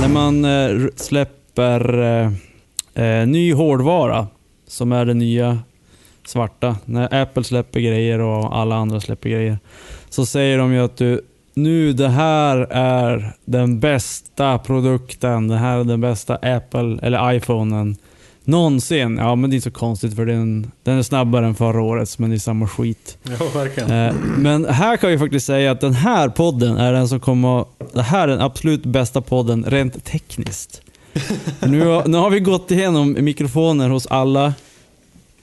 När man eh, släpper eh, eh, ny hårdvara, som är det nya svarta, när Apple släpper grejer och alla andra släpper grejer, så säger de ju att du, nu det här är den bästa produkten, det här är den bästa Apple, eller iPhonen någonsin. Ja, men det är inte så konstigt för den, den är snabbare än förra årets, men det är samma skit. Ja, verkligen. Eh, Men här kan vi faktiskt säga att den här podden är den som kommer Det här är den absolut bästa podden rent tekniskt. nu, har, nu har vi gått igenom mikrofoner hos alla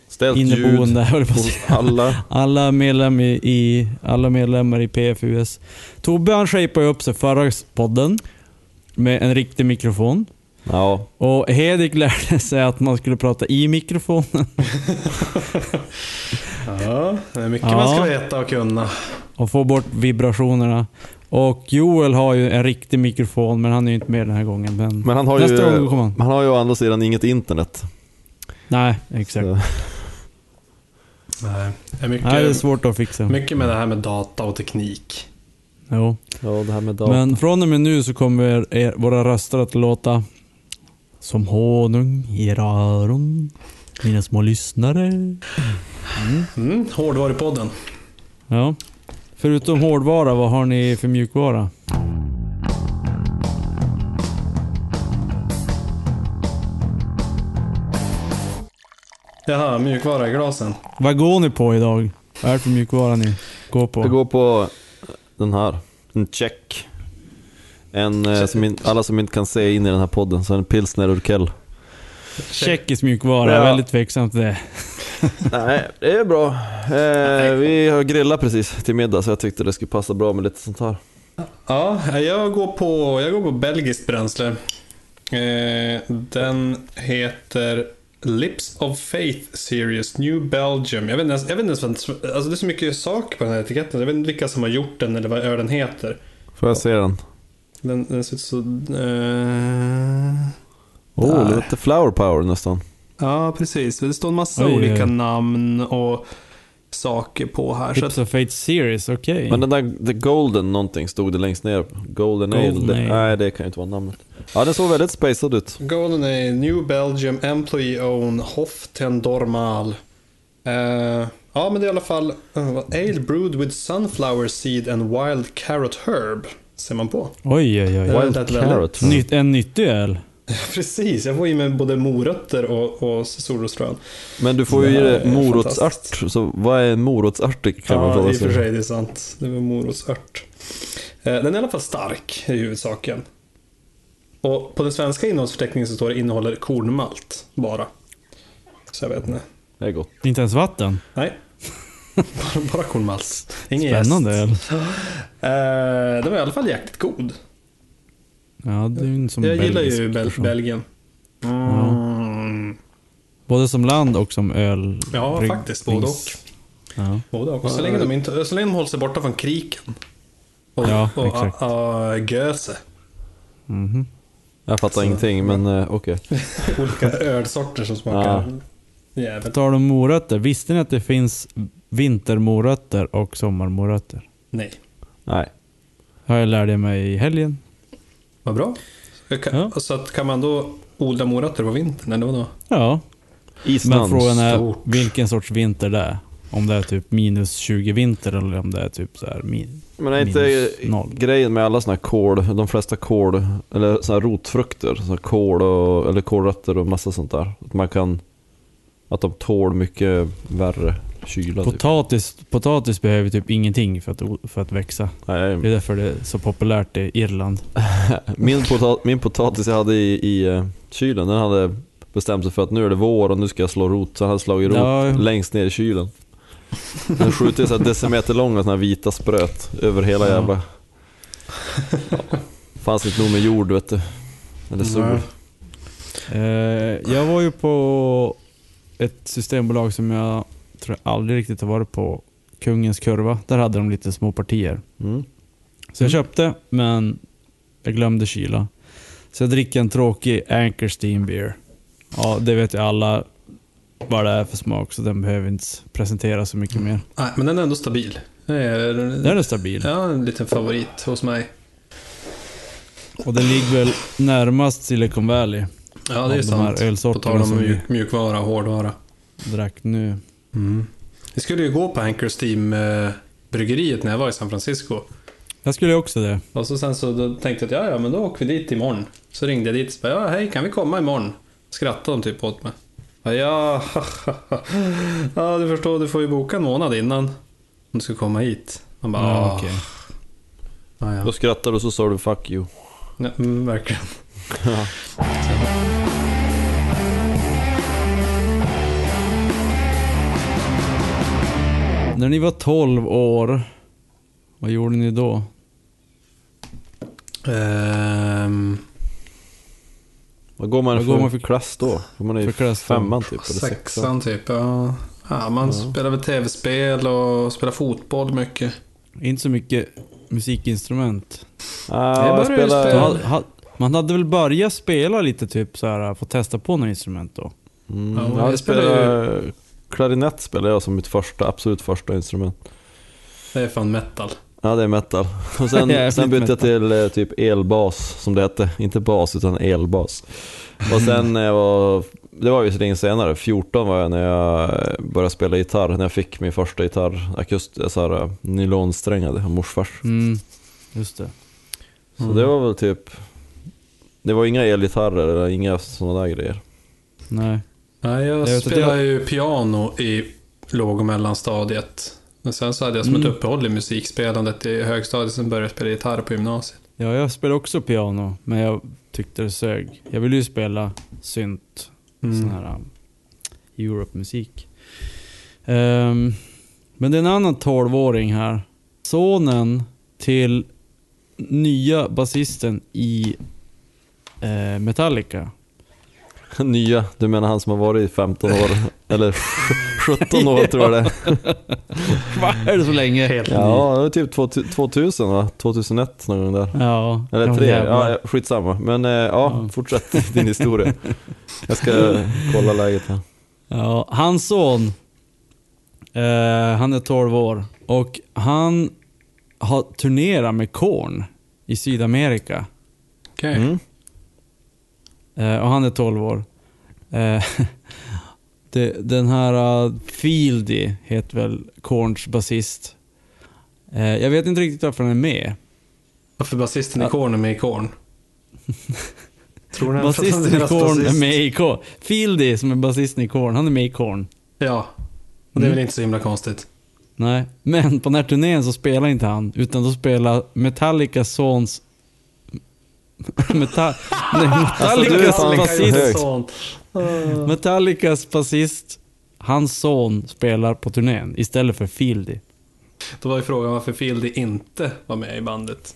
Ställt inneboende, ljud hos alla. alla, medlem i, i, alla medlemmar i PFUS. Tobbe han shapade upp sig förra podden med en riktig mikrofon. Ja, Och Hedik lärde sig att man skulle prata i mikrofonen Ja, det är mycket Ja. man ska veta och kunna. och få bort vibrationerna. Och Joel har ju en riktig mikrofon, men han är ju inte med den här gången. Men, men han har ju, nästa gång kommer han. han har ju å andra sidan inget internet. Nej, exakt. Så, Nej, det är mycket, Nej, det är svårt att fixa. mycket med det här med data och teknik. Jo. ja, det här med data. Men från och med nu så kommer er, våra röster att låta som honung i öron. Mina små lyssnare. Mm, Hårdvarupodden. Ja. Förutom hårdvara, vad har ni för mjukvara? Jaha, mjukvara i glasen. Vad går ni på idag? Vad är det för mjukvara ni går på? Det går på den här. En check. En, eh, som in, alla som inte kan se in i den här podden, så en pilsner urkel. Tjeckisk mjukvara, Ja. väldigt tveksamt det. Nej, det är bra. Eh, vi har grillat precis till middag, så jag tyckte det skulle passa bra med lite sånt här. Ja, jag går på, jag går på belgiskt bränsle. Eh, den heter Lips of Faith Series New Belgium. Jag vet inte ens, jag vet inte ens alltså det är så mycket saker på den här etiketten. Jag vet inte vilka som har gjort den eller vad den heter. Får jag se den? Den, den ser ut så... Eh, Oh, Där. lite flower power nästan. ja, precis. Det står en massa Oj, olika oj. namn och saker på här. Så att, of Fate Series, okej. Men den där The Golden någonting stod det längst ner. Golden, Ale. Ale. nej, det kan ju inte vara namnet. Ja, den såg väldigt spacad ut. Golden är New Belgium Employee Own Hoften Dormal. Eh, ja, men det är i alla fall uh, Ale brewed with sunflower seed and wild carrot herb. Ser man på. Oj, oj, oj. Ja. Wild Carrot. Nytt, en nyttig öl. Precis, jag får i mig både morötter och, och solrosfrön. Men du får ju är morotsart. fantastiskt. Så vad är en morotsart kan man Ja, fråga i och för sig. sig, det är sant. Det var morotsört. Eh, Den är i alla fall stark, i huvudsaken. Och på den svenska innehållsförteckningen så står det innehåller kornmalt, bara. Så jag vet inte. Det är gott. Inte ens vatten. Nej. bara, bara kornmalt. Ingen Spännande jäst. öl. Eh, den var i alla fall jäkligt god. Ja, det är ju som jag gillar ju Bel-. Belgien. Mm. Både som land och som öl. Ja, brygg- faktiskt. Både och. Ja. Både och. Så länge de, inte, så länge de håller sig borta från kriken. Och, Ja, och exakt. a- a- göse. Mhm. Jag fattar Så- ingenting, men eh, okej. Olika ölsorter som smakar På jävligt. tal om morötter. Visste ni att det finns vintermorötter och sommarmorötter? Nej. Nej. Har jag lärde mig i helgen. Vad bra. Kan, Ja. Så att, kan man då odla morötter på vintern, eller vadå? Ja, men Island. frågan är stort. vilken sorts vinter det är. Om det är typ minus 20 vinter eller om det är typ så här min, Men är inte noll. grejen med alla såna här kål, de flesta kål, eller såna här rotfrukter, såna här kål och, eller kålrötter och massa sånt där. Att man kan, att de tål mycket värre kyla. Typ. Potatis, potatis behöver typ ingenting för att, för att växa. Det är Nej, därför det är så populärt i Irland. min, pota, min potatis jag hade i, i eh, kylen, den hade bestämt sig för att nu är det vår och nu ska jag slå rot. Så jag hade slagit rot Ja. längst ner i kylen. Den skjuter så här decimeter långa såna här vita spröt över hela Ja. jävla... Ja. Fanns inte nog med jord vet du. Eller sol. Nej. Eh, jag var ju på ett systembolag som jag tror jag aldrig riktigt har varit på. Kungens Kurva. Där hade de lite små partier. Mm. Så jag köpte, men jag glömde kyla. Så jag dricker en tråkig Anchor Steam Beer. Ja, det vet ju alla. vad det är för smak, så den behöver inte presentera så mycket mer. Nej, men den är ändå stabil. Det är, Den är stabil. Ja, en liten favorit hos mig. Och den ligger väl närmast Silicon Valley. Ja, det är de sant. här På tal ölsorterna om mjuk, mjukvara och hårdvara. drack nu. Mm. Vi skulle ju gå på Anchor Steam eh, bryggeriet när jag var i San Francisco. Jag skulle också det. Och så sen så då tänkte jag att ja, ja, men då åker vi dit imorgon. Så ringde jag dit och sa, ja, hej, kan vi komma imorgon? Skrattade de typ åt mig. Ja, ja, ja, du förstår, du får ju boka en månad innan. Om du ska komma hit. Man bara, Ja, ja, okej. ja, ja. Då skrattade du och så sa du 'fuck you' ja mm, verkligen. När ni var 12 år, vad gjorde ni då? Ehm, Vad går man Vad för, går man för- klass då? Går man i för klass femman typ? Eller sexan? sexan typ, ja. Ja, man spelar väl tv-spel och spelar fotboll mycket. Inte så mycket musikinstrument. Ah, Jag jag spela- ha, man hade väl börjat spela lite typ så här, få testa på några instrument då? Mm, Ja, ja, jag jag spelar spelar... Klarinett spelar jag som mitt första, absolut första instrument. Det är fan metal. Ja, det är metal. Och sen, sen bytte jag till eh, typ elbas, som det hette. Inte bas, utan elbas. Och sen när jag var, det var så länge senare, 14 var jag när jag eh, började spela gitarr. När jag fick min första gitarr, akust, så här, eh, nylonsträngade, av morfars. Mm, just det. Så Mm. det var väl typ, det var inga elgitarrer eller inga sådana där grejer. Nej. Nej, jag, Jag spelade jag- ju piano i låg och mellanstadiet. Men sen så hade jag som Mm. ett uppehåll i musikspelandet i högstadiet, sen började jag spela gitarr på gymnasiet. Ja, jag spelar också piano, men jag tyckte det sög. Jag ville ju spela synt, Mm. sån här um, Europe-musik. Ehm, men det är en annan 12-åring här. Sonen till nya basisten i eh, Metallica. Nya, du menar han som har varit i 15 år, eller 17 år tror jag det är. Vad är det så länge? Helt. Ja, det var typ 2000 va? 2001 någon gång där. Ja. Eller tre, ja skitsamma. Men eh, ja, Ja. fortsätt din historia. Jag ska kolla läget här. Ja, hans son, eh, han är 12 år och han har turnerat med Korn i Sydamerika. Okej. Mm. Eh, och han är 12 år. Eh, den här uh, Fieldy heter väl Korns basist. Jag vet inte riktigt varför han är med. Varför basisten i. Korn är med i Korn? Tror ni Basisten i Korn är med i Korn. Fieldy som är basisten i Korn, han är med i Korn. Ja. Och det är Mm. väl inte så himla konstigt. Nej, men på den här turnén så spelar inte han, utan då spelar Metallicas sons... Meta... Alltså, Metallicas basist... Metallicas hans son spelar på turnén istället för Fieldy. Då var ju frågan varför Fieldy inte var med i bandet.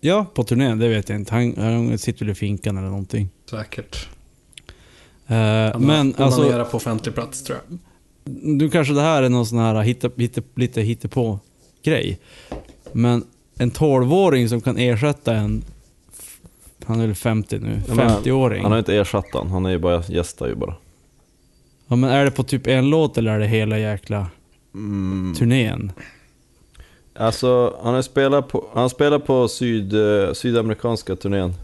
Ja, på turnén, det vet jag inte. Han, han sitter väl i finkan eller någonting. Säkert. Eh, Han men alltså, på offentlig plats tror jag. nu kanske det här är någon sån här hitta, hitta, lite hittepå-grej. Men en 12-åring som kan ersätta en... Han är väl 50 nu? Ja, men 50-åring. Han har inte ersatt han, han är ju bara gästar ju bara. Ja men är det på typ en låt eller är det hela jäkla Mm. turnén? Alltså, han har spelat på, han spelar på syd, eh, sydamerikanska turnén.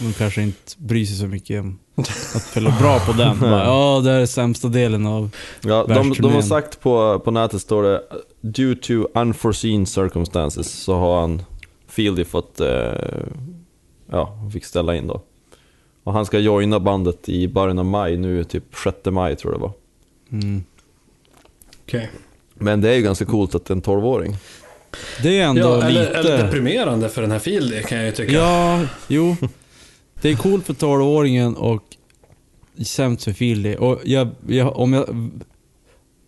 De kanske inte bryr sig så mycket om att spela bra på den. Bara, ja, det är sämsta delen av... Ja, de, de har sagt på, på nätet står det Due to unforeseen circumstances så har han Fieldy fått, eh, ja, fick ställa in då. Och han ska joina bandet i början av maj nu, typ 6 maj tror jag det var. Mm. Okej. Men det är ju ganska coolt att en 12-åring. Det är ändå Ja, eller, lite... eller deprimerande för den här Fieldy kan jag ju tycka. Ja, jo. Det är coolt för 12-åringen och sämst för Fieldy. Och jag, jag, om, jag,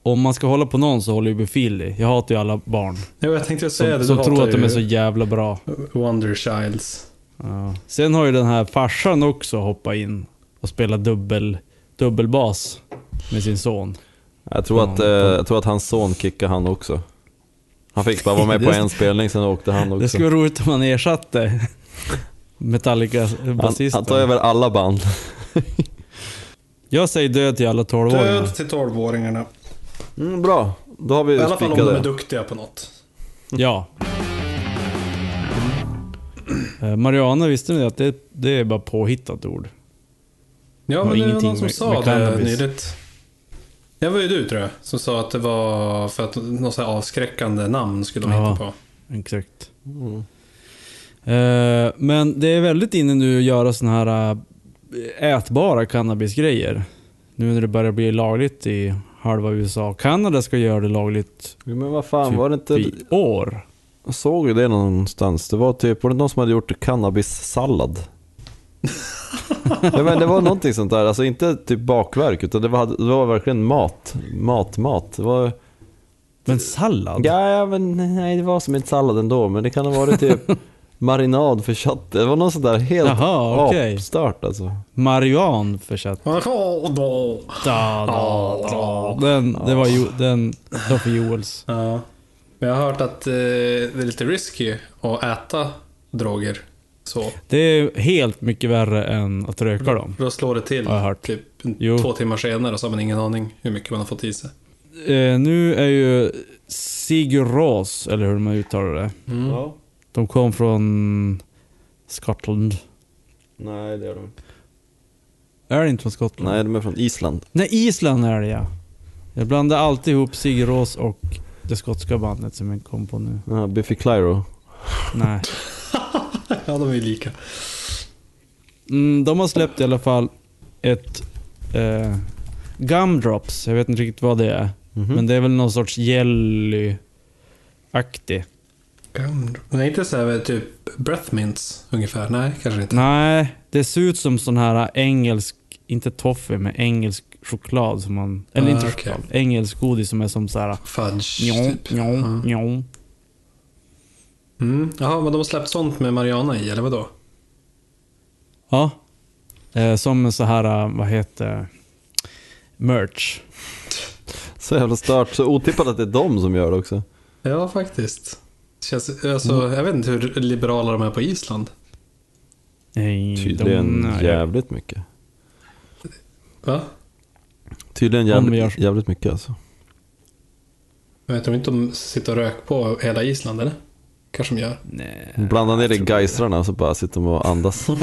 om man ska hålla på någon så håller jag på Fieldy. Jag hatar ju alla barn. Jo, jag tänkte säga Som, det. som tror att de är så jävla bra. Wonder Childs. Ja. Sen har ju den här farsan också hoppat in och spelat dubbel, dubbelbas med sin son. Jag tror, att, eh, jag tror att hans son kickade han också. Han fick bara vara med på en spelning, sen åkte han också. Det skulle vara roligt om man ersatte Metallicas han, basisten. han tar över alla band. Jag säger död till alla 12-åringar. Död till 12-åringarna. Mm, bra, då har vi I alla fall om de är duktiga på något. Ja. Eh, Mariana, visste ni att det, det är bara påhittat ord? Ja, men det var någon som med- sa med det nyligt. Det var ju du tror jag, som sa att det var för att något så här avskräckande namn skulle de Ja. hitta på. Exakt. Mm. Eh, men det är väldigt inne nu att göra såna här äh, ätbara cannabisgrejer. Nu när det börjar bli lagligt i halva USA. Kanada ska göra det lagligt Men vad fan, Typ var det inte... i år. Jag såg ju det någonstans. Det var typ, var det någon som hade gjort cannabissallad? ja, men det var någonting sånt där, alltså inte typ bakverk utan det var, det var verkligen mat. Mat, mat. Det var... Men sallad? Ja, ja, men nej det var som en sallad ändå, men det kan ha varit typ marinad för kött. Det var något sånt där helt Jaha, okej. apstört alltså. Marijuan för kött. Da, da, da. Den, det var ju, den, det var för Joels. Ja. Men jag har hört att eh, det är lite risky att äta droger. Så. Det är helt mycket värre än att röka dem. Då slår det till Har jag hört. typ Jo. två timmar senare så har man ingen aning hur mycket man har fått i sig. Eh, nu är ju Sigur Ros, eller hur man uttalar det. Mm. Ja. De kom från Skottland. Nej, det är de inte. Är det inte från Skottland? Nej, de är från Island. Nej, Island är det ja. Jag blandar alltid ihop Sigur Ros och det skotska bandet som jag kom på nu. Ja, Biffy Clyro. Nej. Ja, de är ju lika. Mm, de har släppt i alla fall ett eh, Gumdrops. Jag vet inte riktigt vad det är. Mhm. Men det är väl någon sorts jelly-aktig. Det är inte så här typ breath mints ungefär? Nej, kanske inte. Nej, det ser ut som sån här engelsk, inte toffee, men engelsk choklad som man... Eller Ah, inte okej. choklad. Engelsk godis som är som så här... Fudge, Njom, typ. njom, Ja. njom. Mm. Jaha, men de har släppt sånt med Mariana i, eller vadå? Ja. Eh, som en så här, eh, vad heter merch. Så jävla stört. Så otippat att det är de som gör det också. Ja, faktiskt. Känns, alltså, Mm. Jag vet inte hur liberala de är på Island. Nej, Tydligen de- nej. jävligt mycket. Va? Tydligen jävligt, gör- jävligt mycket alltså. Jag vet inte om de sitter och rök på hela Island, eller? Kanske de gör. Nej. Blanda ner jag i geistrarna och så bara sitter de och andas.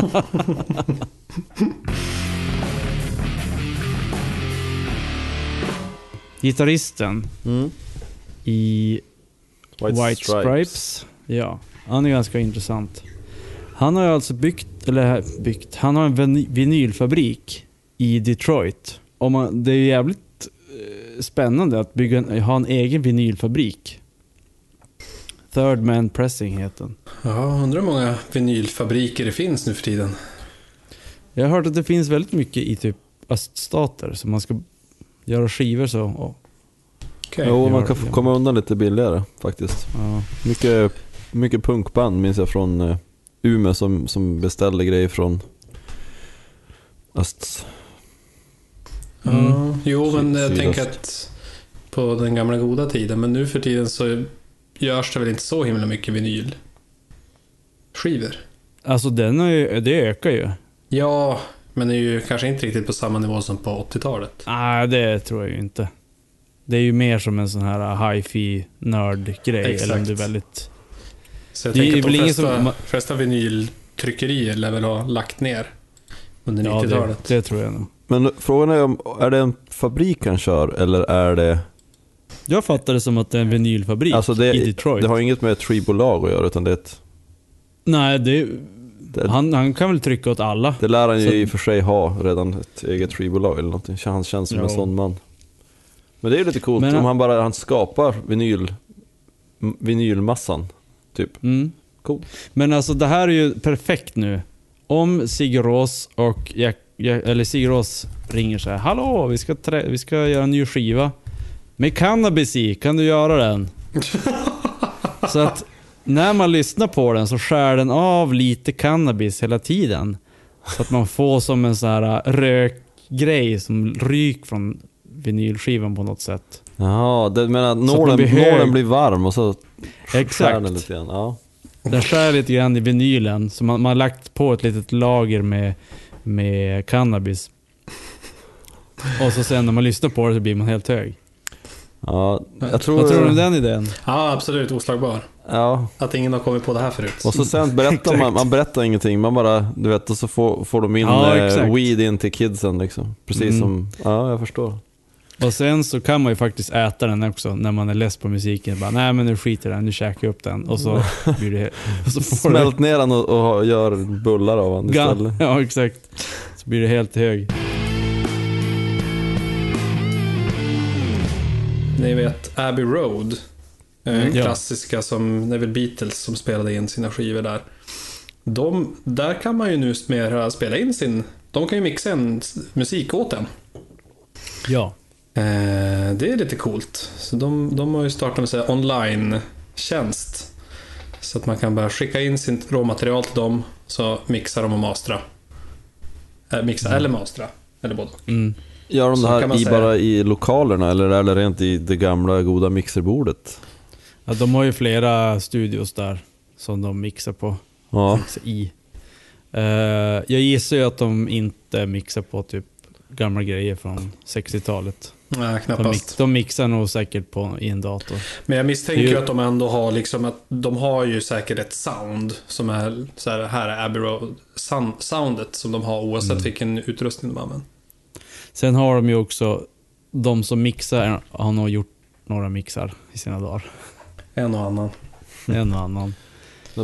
Gitarristen Mm. i White, Stripes. Ja, han är ganska intressant. Han har ju alltså byggt, eller byggt, han har en vinylfabrik i Detroit. Och man, det är ju jävligt eh, spännande att bygga en, ha en egen vinylfabrik. Third Man Pressing heter den. Ja, undrar hur många vinylfabriker det finns nu för tiden. Jag har hört att det finns väldigt mycket i typ öststater, så man ska göra skivor så. Och, Okej. Jo, man kan komma undan lite billigare faktiskt. ja. Mycket, mycket punkband minns jag från uh, Umeå som, som beställde grejer från öst. Mm. Ja, jo, men jag Sydöst. tänker att på den gamla goda tiden, men nu för tiden så görs det väl inte så himla mycket vinyl. Skivor. Alltså den är ju, det ökar ju. Ja, men det är ju kanske inte riktigt på samma nivå som på 80-talet. Nej, det tror jag ju inte. Det är ju mer som en sån här hi-fi nörd-grej. Eller om det är väldigt... Så jag Det tänker att de flesta, som- flesta vinyltryckerier lär väl ha lagt ner under Ja, det, 90-talet. det tror jag nog. Men frågan är om, är det en fabrik han kör eller är det... Jag fattar det som att det är en vinylfabrik Alltså det, i Detroit. det har inget med ett skivbolag att göra utan det är ett... Nej, det, Det, han, han kan väl trycka åt alla. det lär han ju Så- i och för sig ha redan, ett eget skivbolag eller någonting. Han känns som en Ja. sån man. Men det är ju lite coolt Men- om han bara han skapar vinyl, vinylmassan. Typ. Mm. Cool. Men alltså det här är ju perfekt nu. Om Sigur Rós och Jack, eller Sigur Rós ringer så här. Hallå, vi ska, trä, vi ska göra en ny skiva. Med cannabis i, kan du göra den? så att när man lyssnar på den så skär den av lite cannabis hela tiden. Så att man får som en sån här rökgrej som ryk från vinylskivan på något sätt. Jaha, det menar att nålen, blir nålen blir varm och så skär Exakt. den lite grann. Ja. Den skär lite grann i vinylen, så man, man har lagt på ett litet lager med, med cannabis. Och så sen när man lyssnar på det så blir man helt hög. Ja, jag tror... Vad tror du om den idén? Ja, absolut. Oslagbar. Ja, Att ingen har kommit på det här förut. och så sen berättar man, man berättar ingenting, man bara, du vet, och så får, får de in Ja, eh, weed in till kidsen liksom. Precis Mm. som, ja jag förstår. Och sen så kan man ju faktiskt äta den också när man är less på musiken. Bara, nej men nu skiter jag den, nu käkar jag upp den. Och så blir det... Och så får Smält ner den och, och gör bullar av den istället. Ja, exakt. Så blir det helt hög. Ni vet Abbey Road. Eh, Mm. Klassiska som, det är väl Beatles som spelade in sina skivor där. De, där kan man ju numera spela in sin, de kan ju mixa en musik åt en. Ja. Eh, det är lite coolt. Så de, de har ju startat med så här online-tjänst. Så att man kan bara skicka in sitt råmaterial till dem, så mixar de och mastra. Eh, mixa eller mastra, eller både och. Mm. Gör de Så det här i, säga. bara i lokalerna eller är det rent i det gamla goda mixerbordet? ja. De har ju flera studios där som de mixar på. Ja, Mixar i. Eh, jag gissar ju att de inte mixar på typ gamla grejer från 60-talet. Nej, De, mix, knappast. de mixar nog säkert på, i en dator. Men jag misstänker ju att de ändå har liksom att de har ju säkert ett sound som är så här, här är Abbey Road sound, soundet som de har oavsett Mm. vilken utrustning de använder. Sen har de ju också, de som mixar har nog gjort några mixar i sina dagar. En och annan. En och annan. Eh,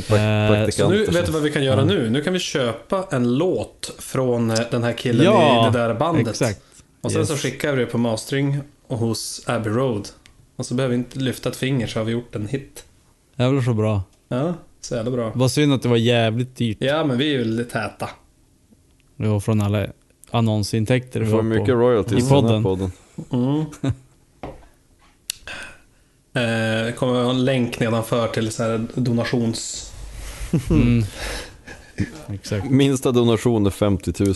Så nu, vet du vad vi kan göra Ja. nu? Nu kan vi köpa en låt från eh, den här killen Ja, i det där bandet. Exakt. Och sen Yes. så skickar vi det på mastering och hos Abbey Road. Och så behöver vi inte lyfta ett finger så har vi gjort en hit. Det var så bra. Ja, så jävla bra. Vad synd att det var jävligt dyrt. Ja, men vi är ju lite täta. Det var från alla annonsintäkter Vi vi får mycket på. royalties i i den podden. här podden. Mm. Eh, Det kommer ha en länk nedanför till så här donations... Mm. Exakt. Minsta donation är 50 000.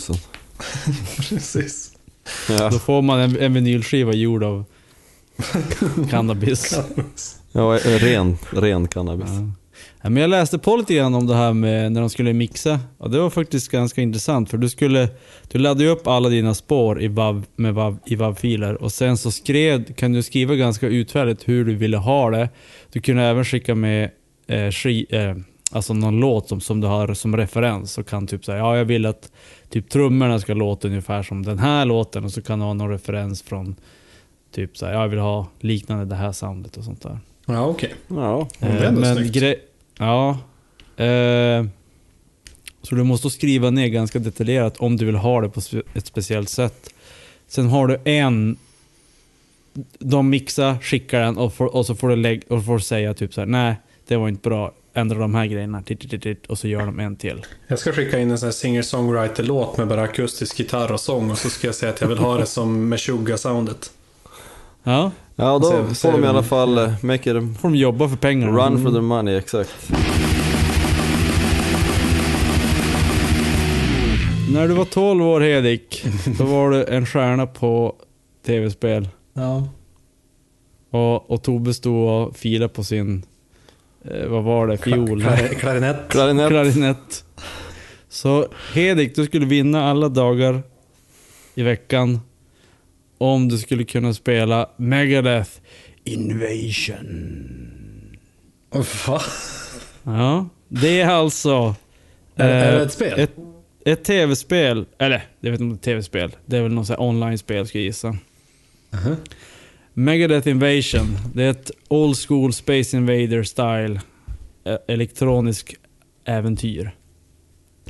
Precis. Ja, Då får man en, en vinylskiva gjord av cannabis. ja eh, ren, ren cannabis. Ja. Ja, men jag läste på lite grann om det här med när de skulle mixa. Och det var faktiskt ganska intressant för du skulle du laddade ju upp alla dina spår i WAV, med WAV, i WAV-filer och sen så skrev, kan du skriva ganska utförligt hur du ville ha det. Du kunde även skicka med eh, ski, eh, alltså någon låt som, som du har som referens och kan typ säga ja jag vill att typ trummorna ska låta ungefär som den här låten och så kan du ha någon referens från typ så här, ja, jag vill ha liknande det här soundet och sånt där. Ja, okej. Ja, Ja, det är Eh, ändå men snyggt. gre- Ja. Eh, så du måste skriva ner ganska detaljerat om du vill ha det på ett speciellt sätt. Sen har du en... De mixar, skickar den och, får, och så får du lägg, och får säga typ så här: nej det var inte bra, ändra de här grejerna, och så gör de en till. Jag ska skicka in en sån här singer-songwriter-låt med bara akustisk gitarr och sång och så ska jag säga att jag vill ha det som Meshuggah-soundet. Ja, ja då Ser- får de i alla fall eh, make it får de jobba för pengarna. run for the money, exakt. När du var 12 år Hedik, då var du en stjärna på tv-spel. Ja. Och, och Tobbe stod och filade på sin, eh, vad var det, fiol? Klarinett. Klarinett. Klarinett. Så Hedik, du skulle vinna alla dagar i veckan om du skulle kunna spela Megadeth Invasion. Va? Ja, det är alltså Är, är det eh, ett spel? ett, ett tv-spel. Eller, jag vet inte om det är ett tv-spel. Det är väl något online-spel ska jag gissa. Mhm. Megadeth Invasion. Det är ett old school Space Invader style eh, elektronisk äventyr.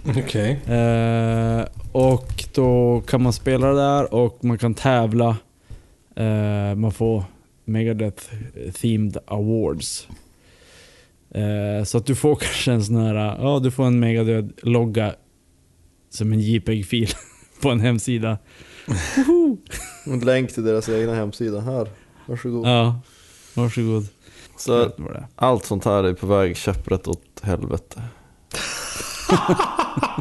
Okej. Eh, och då kan man spela det där och man kan tävla. Eh, man får Megadeth Themed Awards. Eh, så att du får kanske en sån här, ja du får en Megadeth-logga som en JPEG-fil på en hemsida. En länk till deras egna hemsida här. Varsågod. Ja, varsågod. Så allt sånt här är på väg käpprätt åt helvete.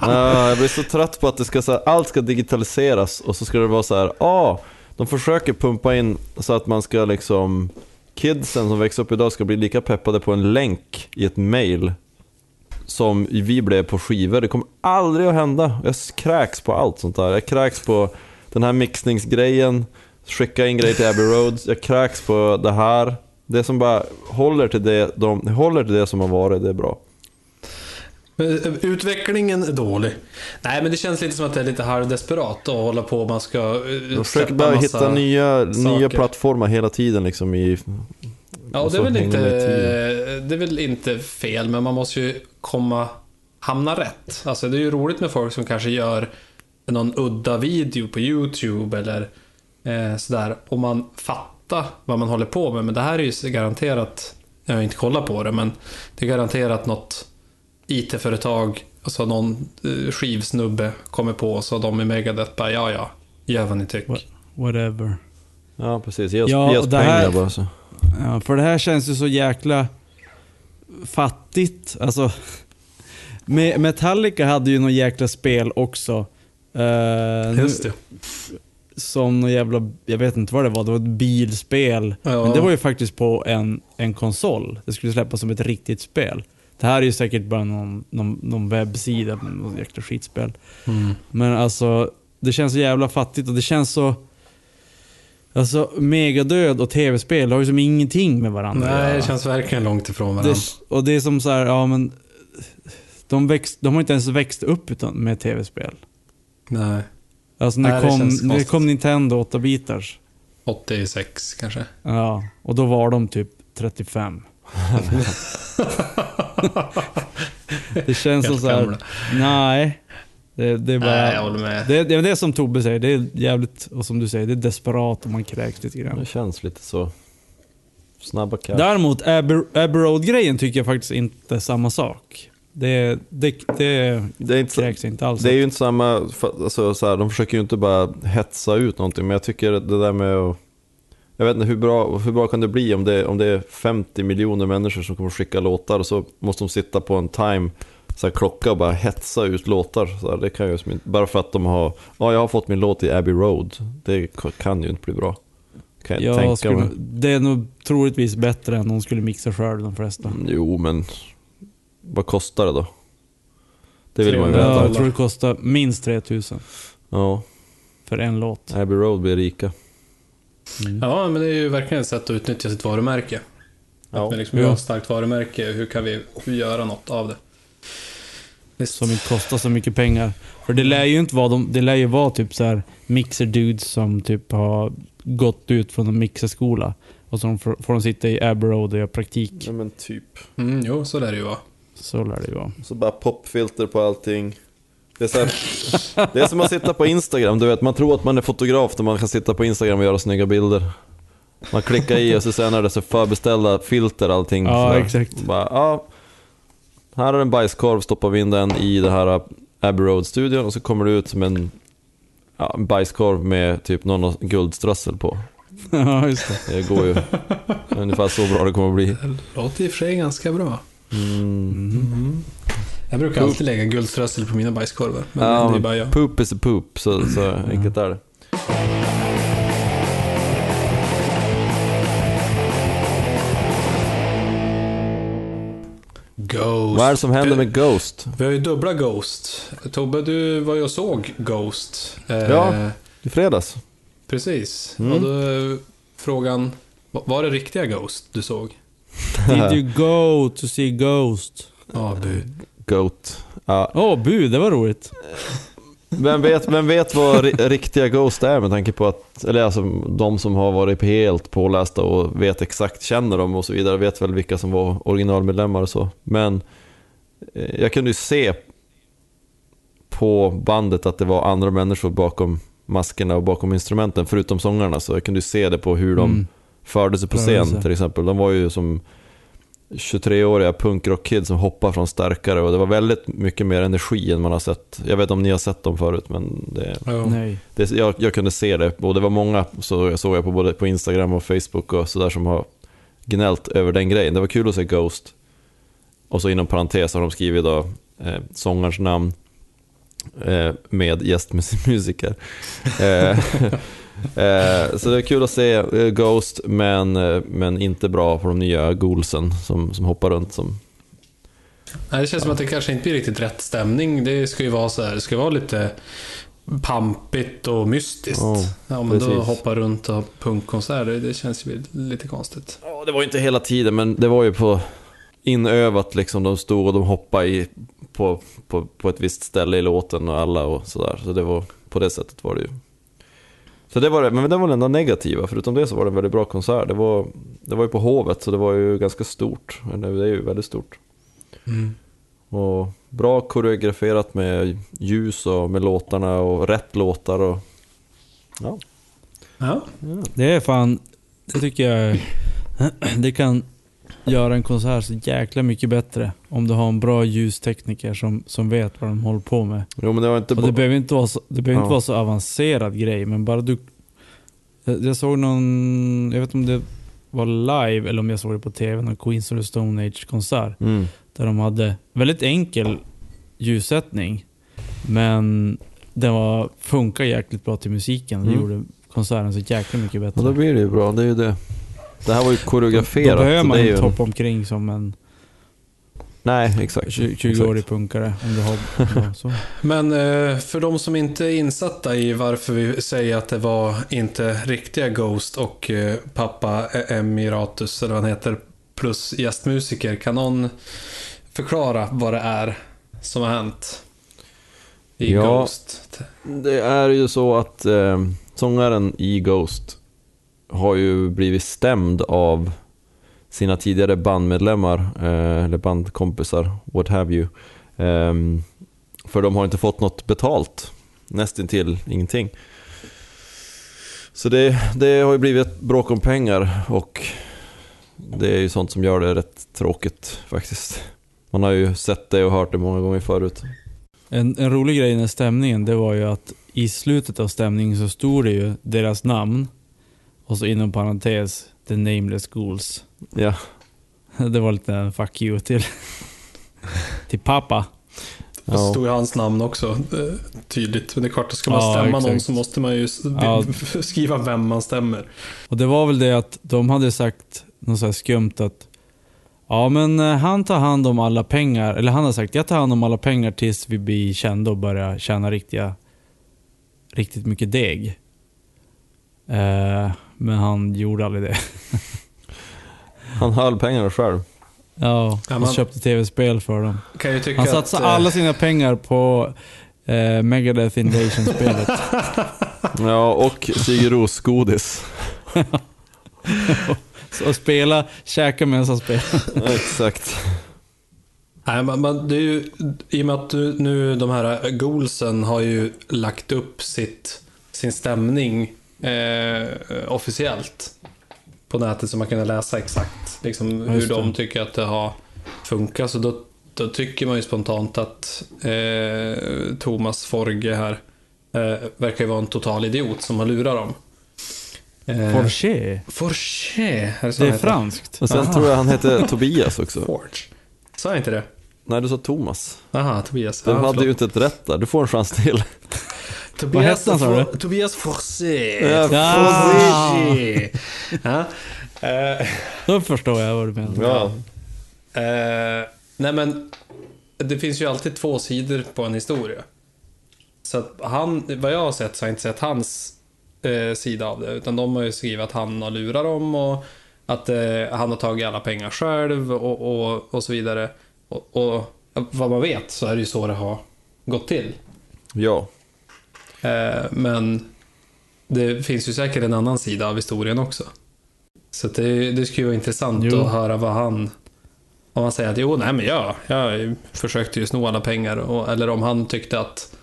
ja, jag blir så trött på att det ska, så här, allt ska digitaliseras och så ska det vara så här, ah, de försöker pumpa in så att man ska liksom, kidsen som växer upp idag ska bli lika peppade på en länk i ett mail som vi blev på skivor. Det kommer aldrig att hända. Jag kräks på allt sånt där. Jag kräks på, den här mixningsgrejen, skicka in grejer till Abbey Road, jag kräks på det här. Det som bara håller till det, de håller till det som har varit, det är bra. Eh, Utvecklingen är dålig. Nej, men det känns lite som att det är lite halvdesperat att hålla på. Man ska eh, släppa bara hitta nya, nya plattformar hela tiden liksom i... Ja, det är, väl inte, det är väl inte fel, men man måste ju komma, hamna rätt. Alltså det är ju roligt med folk som kanske gör någon udda video på YouTube eller eh, sådär. Och man fattar vad man håller på med. Men det här är ju garanterat, jag har inte kollat på det, men det är garanterat något IT-företag, alltså någon eh, skivsnubbe kommer på så de i Megadeth bara, ja ja, gör vad ni tycker. What? Whatever. Ja, precis. Ge oss, Ja, ge oss pengar här- bara så. Ja, för det här känns ju så jäkla fattigt. Alltså, Me- Metallica hade ju något jäkla spel också. Nu- Just det. Som något jävla, jag vet inte vad det var, det var ett bilspel. Ja. Men det var ju faktiskt på en, en konsol. Det skulle släppas som ett riktigt spel. Det här är ju säkert bara någon, någon, någon webbsida, något jäkla skitspel. Mm. Men alltså, det känns så jävla fattigt och det känns så... Alltså, Megadöd och tv-spel har ju som ingenting med varandra Nej, det känns verkligen långt ifrån varandra. Det, och det är som så här, ja men... De, växt, de har inte ens växt upp utan, med tv-spel. Nej. Alltså när Nej, det kom, känns när det konstigt. kom Nintendo 8-bitars. 86 kanske. Ja, och då var de typ 35. det känns som Helt så här, gamla. nej. Det, det är bara... Nej, jag håller med. Det, det är det som Tobbe säger, det är jävligt, och som du säger, det är desperat och man kräks lite grann. Det känns lite så. Snabba cash. Däremot, Abbey Abbey Road-grejen tycker jag faktiskt inte är samma sak. Det, det, det Det är, inte kräks inte alls. det är ju inte samma, alltså, så här, de försöker ju inte bara hetsa ut någonting, men jag tycker det där med att jag vet inte hur bra, hur bra kan det bli om det, om det är 50 miljoner människor som kommer skicka låtar och så måste de sitta på en time, så här, klocka och bara hetsa ut låtar. Så här, det kan ju inte, bara för att de har, ja jag har fått min låt i Abbey Road. Det kan ju inte bli bra. Kan jag, jag tänka skulle, det är nog troligtvis bättre än de skulle mixa själv, de flesta. Jo men, vad kostar det då? Det vill man ju 300 Ja, veta. jag tror det kostar minst 3000 Ja, för en låt. Abbey Road blir rika. Mm. Ja, men det är ju verkligen ett sätt att utnyttja sitt varumärke. Ja. Att vi liksom Ja. har ett starkt varumärke, hur kan vi göra något av det? Visst. Som inte kostar så mycket pengar. För det lär ju inte vara de, det lär ju vara typ så här mixer dudes som typ har gått ut från en mixerskola. Och så får, får de sitta i Abbey Road och göra praktik. Ja men typ. Mm, jo, så lär det ju vara. Så lär det ju vara. Så bara popfilter på allting. Det är, så här, det är som att sitta på Instagram, du vet man tror att man är fotograf när man kan sitta på Instagram och göra snygga bilder. Man klickar i och så sen är det så förbeställda filter allting. Ja, så exakt. Bara, ja, här är en bajskorv, stoppar vi in den i det här Abbey Road-studion och så kommer det ut som en, ja, en bajskorv med typ någon guldströssel på. ja, just det. Det går ju ungefär så bra det kommer att bli. Det låter i och för sig ganska bra. Mm. Jag brukar Poop. alltid lägga guldströssel på mina bajskorvar. Men Ja, det är bara jag. Poop is a poop, så, så enkelt är det. Ghost. Vad är det som händer med Ghost? Vi har ju dubbla Ghost. Tobbe, du var ju och såg Ghost. Eh, Ja. I fredags? Precis. Mm. Och då är frågan, va- var det riktiga Ghost du såg? Did you go to see Ghost? Ja, bu. Goat. Ja. Åh, oh, bu, det var roligt. Vem, vet, vem vet vad ri- riktiga Ghost är med tanke på att, eller alltså de som har varit helt pålästa och vet exakt, känner dem och så vidare, vet väl vilka som var originalmedlemmar och så. Men eh, jag kunde ju se på bandet att det var andra människor bakom maskerna och bakom instrumenten, förutom sångarna. Så jag kunde ju se det på hur de Mm. Förde sig på scen till exempel. De var ju som 23-åriga punkrock-kids som hoppar från starkare och det var väldigt mycket mer energi än man har sett. Jag vet inte om ni har sett dem förut men det, Ja. Nej. det, jag, jag kunde se det och det var många så såg jag på både på Instagram och Facebook och sådär som har gnällt över den grejen. Det var kul att se Ghost. Och så inom parentes har de skrivit då eh, sångarens namn eh, med gästmusiker. Eh, eh, så det är kul att se eh, Ghost, men, eh, men inte bra på de nya Ghoulsen som, som hoppar runt. Som, Nej, det känns som att det kanske inte blir riktigt rätt stämning. Det ska ju vara så här, det ska vara lite pampigt och mystiskt. Ja, ja, men då precis. hoppa runt och ha punkkonserter, det känns ju lite konstigt. Ja, det var inte hela tiden, men det var ju på inövat liksom. De stod och de hoppade i, på, på, på ett visst ställe i låten och alla och sådär. Så det var, på det sättet var det ju. Så det var det, men det var det enda negativa. Förutom det så var det en väldigt bra konsert. Det var, det var ju på Hovet, så det var ju ganska stort. Det är ju väldigt stort. Och bra koreograferat med ljus och med låtarna och rätt låtar och... Ja. Ja. Det är fan, det tycker jag, det kan göra en konsert så jäkla mycket bättre. Om du har en bra ljustekniker som, som vet vad de håller på med. Jo men det var inte Och det behöver inte vara så, det behöver inte Ja. vara så avancerad grej, men bara du... Jag, jag såg någon, jag vet inte om det var live eller om jag såg det på TV, någon Queens of the Stone Age-konsert. Mm. Där de hade väldigt enkel ljussättning, men den var, funkar jäkligt bra till musiken. Det Mm. gjorde konserten så jäkla mycket bättre. Ja, då blir det ju bra. Det är ju det. Det här var ju Då koreograferat. behöver så man det är inte ju... hoppa omkring som en Nej, exakt. 20-årig punkare. Om du har, ja, så. Men eh, för de som inte är insatta i varför vi säger att det var inte riktiga Ghost och eh, pappa Emiratus, eller vad han heter, plus gästmusiker. Kan någon förklara vad det är som har hänt i Ja. Ghost? Det är ju så att eh, sångaren i Ghost har ju blivit stämd av sina tidigare bandmedlemmar, eh, eller bandkompisar, what have you. Ehm, för de har inte fått något betalt, nästintill ingenting. Så det, det har ju blivit ett bråk om pengar och det är ju sånt som gör det rätt tråkigt faktiskt. Man har ju sett det och hört det många gånger förut. En, en rolig grej i den stämningen, det var ju att i slutet av stämningen så stod det ju deras namn och så inom parentes, the nameless ghouls. Ja, Det var lite en fuck you till, till pappa. Ja. stod ju hans namn också eh, tydligt. Men det är klart, ska man Ja, stämma exakt. någon så måste man ju skriva vem man stämmer. Och det var väl det att de hade sagt något så här skumt att Ja men eh, han tar hand om alla pengar, eller han har sagt jag tar hand om alla pengar tills vi blir kända och börjar tjäna riktiga, riktigt mycket deg. Eh, men han gjorde aldrig det. han höll pengarna själv. Ja, Ja, och man- köpte tv-spel för dem. Kan ju tycka Han satsade att, eh, alla sina pengar på eh, Megadeth Invasion-spelet. Ja, och Sigur Ros godis. Så spela, käka medan han spelade. Exakt. Nej, men, men det är ju, I och med att du, nu de här goalsen har ju lagt upp sitt, sin stämning eh, officiellt på nätet så man kan läsa exakt liksom, hur de tycker att det har funkat. Så då, då tycker man ju spontant att eh, Thomas Forge här eh, verkar ju vara en total idiot som har lurat dem. Eh, Forché. Forge, är det så Det är heter? franskt. Och sen Aha. tror jag han hette Tobias också. Forge. Sa jag inte det? Nej, du sa Thomas. Aha, Tobias. Du Ja, hade förlåt. ju inte ett rätt där. Du får en chans till. Tobias, hette han, sa For- Tobias Forse. Ja, Forse. ja. Eh, Då förstår jag vad du menar. Ja. eh, nej men, det finns ju alltid två sidor på en historia. Så att han, vad jag har sett så har jag inte sett hans eh, sida av det. Utan de har ju skrivit att han har lurat dem och att eh, han har tagit alla pengar själv och, och, och så vidare. Och, och vad man vet så är det ju så det har gått till. Ja. Eh, men det finns ju säkert en annan sida av historien också. Så det, det skulle vara intressant Jo. att höra vad han... Om han säger att jo, nej men jag, jag försökte ju sno alla pengar. Och, eller om han tyckte att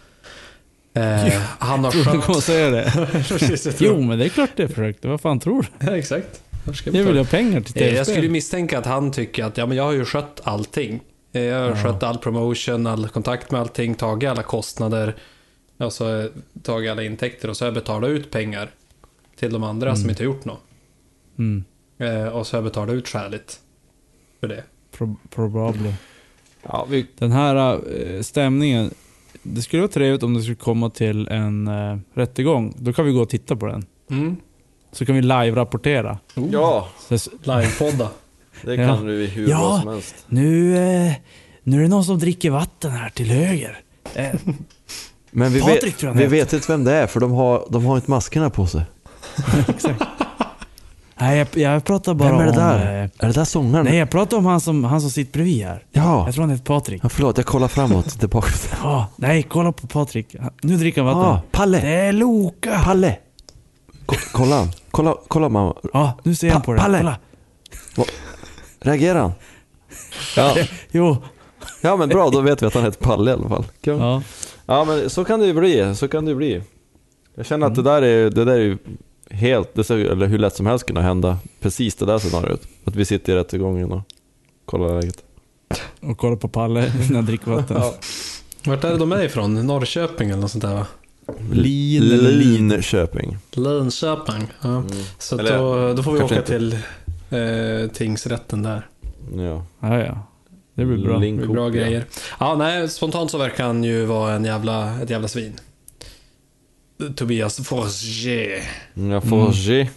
eh, han har Jag kommer skött... säga det. Precis, Jo, men det är klart det försökte. Vad fan tror du? Ja, exakt. Jag Jag vill ha pengar till Eh, Jag skulle tv-spel. misstänka att han tycker att ja, men jag har ju skött allting. Eh, Jag har Ja. skött all promotion, all kontakt med allting, tagit alla kostnader. Och så eh, tagit alla intäkter och så har jag betalat ut pengar till de andra som Mm. inte har gjort något. Mm. Eh, Och så har jag betalat ut skäligt för det. Pro probably. Ja, vi... Den här eh, stämningen. Det skulle vara trevligt om det skulle komma till en uh, rättegång. Då kan vi gå och titta på den. Mm. Så kan vi live-rapportera. Ja, Så, s- Livepodda. det Ja. kan du hur Ja. bra som helst. nu, eh, nu är det någon som dricker vatten här till höger. Eh, Men vi, Patrik vet, tror jag han vi heter. vet inte vem det är för de har, de har inte maskerna på sig. Nej, jag, jag pratar bara Vem är det om... där? eh, Är det där sångaren? nej, jag pratar om han som, han som sitter bredvid här. Ja. Jag tror han heter Patrik. ja, förlåt jag kollar framåt, tillbaka. Ja, nej, kolla på Patrik. Nu dricker han vatten. Ah, Palle! Det är Loka! Palle! Ko- kolla han. Kolla, kolla mamma. Ja, nu ser han Pa- på det. Palle! Kolla. Reagerar han? Ja. Jo. ja men bra, då vet vi att han heter Palle i alla fall. Kul. Ja. Ja. men så kan det ju bli, så kan det bli. Jag känner att det där är, det där är ju helt, det ser, eller hur lätt som helst kunna hända. Precis det där scenariot. Att vi sitter i rättegången och kollar läget. Och kolla på Palle när han dricker vatten. Ja. Vart är det de är ifrån? Norrköping eller något sånt där va? Lin. Linköping. Linköping. Ja. Så Eller, då, då får vi åka till eh, tingsrätten där. Ja. Ja, ja. Det blir bra. Det blir bra grejer. Ja, nej, spontant så verkar han ju vara en jävla, ett jävla svin. Tobias Forger. Ja, Forger.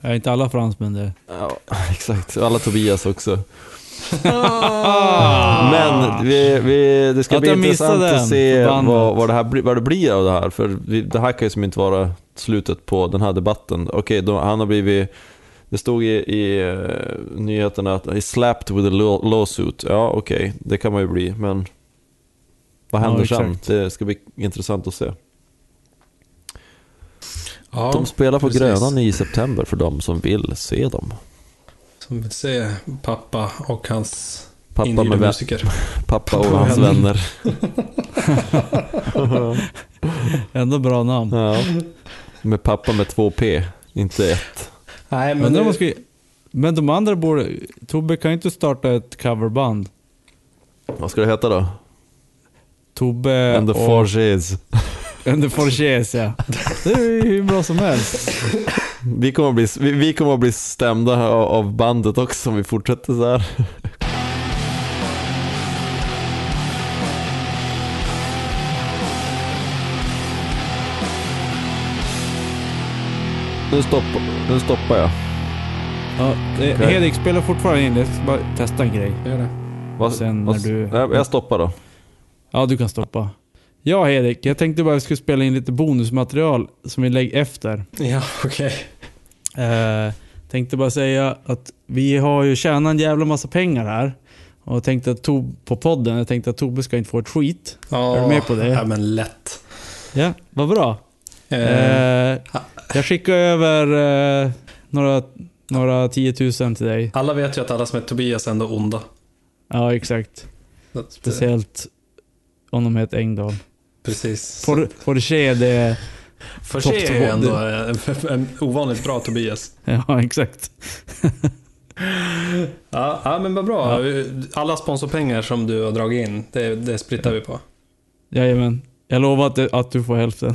Ja, inte alla fransmän det. Ja, exakt. Alla Tobias också. Men vi, vi, det ska Att bli intressant att se vad, vad, det här, blir- vad det blir av det här. För vi, det här kan ju som inte vara slutet på den här debatten. Okej, då, han har blivit... Det stod i, i eh, nyheterna att he slapped with a law, lawsuit. Ja, okej, det kan man ju bli. Men vad Ja, händer sen? exakt. Det ska bli intressant att se. Ja, De spelar på precis. Grönan i september för de som vill se dem. Som vill se pappa och hans Pappa, med musiker. pappa och hans vänner. vänner. Ändå bra namn. Ja. Med pappa med två P, inte ett. Nej, men man ska... Men de andra borde... Tobbe kan ju inte starta ett coverband. Vad ska det heta då? Tobbe And the och... Forges. And the Forges, ja. Det är ju hur bra som helst. Vi kommer att bli, vi, vi kommer att bli stämda av, av bandet också om vi fortsätter så här. Nu stoppar, nu stoppar jag. Ja, det, Okej. Hedvig spelar fortfarande in. Jag ska bara testa en grej. gör det. Vad, Sen vad, när du- jag, jag stoppar då. Ja, du kan stoppa. Ja, Hedvig. Jag tänkte bara att jag skulle spela in lite bonusmaterial som vi lägger efter. Ja, okej. Eh, tänkte bara säga att vi har ju tjänat en jävla massa pengar här. Och tänkte att Tob på podden, jag tänkte att Tobbe ska inte få ett skit. Ja, Är du med på det? Ja, men lätt. Ja, vad bra. Eh, Eh, jag skickar över eh, några, några tiotusen till dig. alla vet ju att alla som är Tobias är ändå onda. Ja, exakt. Eh, Speciellt om de heter Engdahl. Precis. For, Forché, det är... Sig är ju ändå en, en ovanligt bra Tobias. Ja, exakt. Ja, ja men vad bra. Alla sponsorpengar som du har dragit in, det, det splittar vi på. Jajamän. Jag lovar att, att du får hälften.